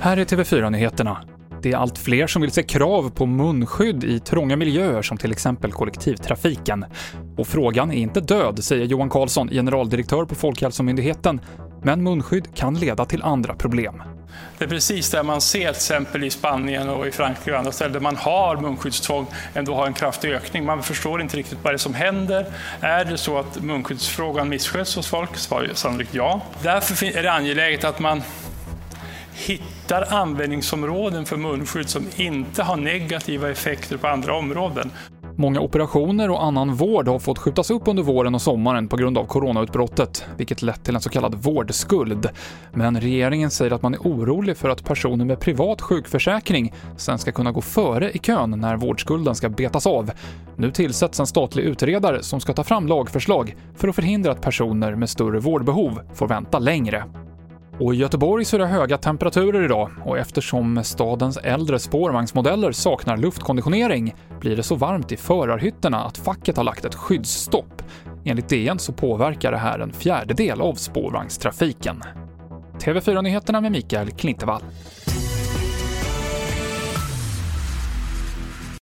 Här är TV4-nyheterna. Det är allt fler som vill se krav på munskydd i trånga miljöer som till exempel kollektivtrafiken. Och frågan är inte död, säger Johan Carlsson, generaldirektör på Folkhälsomyndigheten. Men munskydd kan leda till andra problem. Det är precis där man ser till exempel i Spanien och i Frankrike och andra ställen där man har munskyddstvång ändå har en kraftig ökning. Man förstår inte riktigt vad det är som händer. Är det så att munskyddsfrågan missköts hos folk? Svar sannolikt ja. Därför är det angeläget att man hittar användningsområden för munskydd som inte har negativa effekter på andra områden. Många operationer och annan vård har fått skjutas upp under våren och sommaren på grund av coronautbrottet, vilket lett till en så kallad vårdskuld. Men regeringen säger att man är orolig för att personer med privat sjukförsäkring sen ska kunna gå före i kön när vårdskulden ska betas av. Nu tillsätts en statlig utredare som ska ta fram lagförslag för att förhindra att personer med större vårdbehov får vänta längre. Och i Göteborg så är det höga temperaturer idag och eftersom stadens äldre spårvagnsmodeller saknar luftkonditionering blir det så varmt i förarhytterna att facket har lagt ett skyddsstopp. Enligt DN så påverkar det här en fjärdedel av spårvagnstrafiken. TV4-nyheterna med Mikael Klintevall.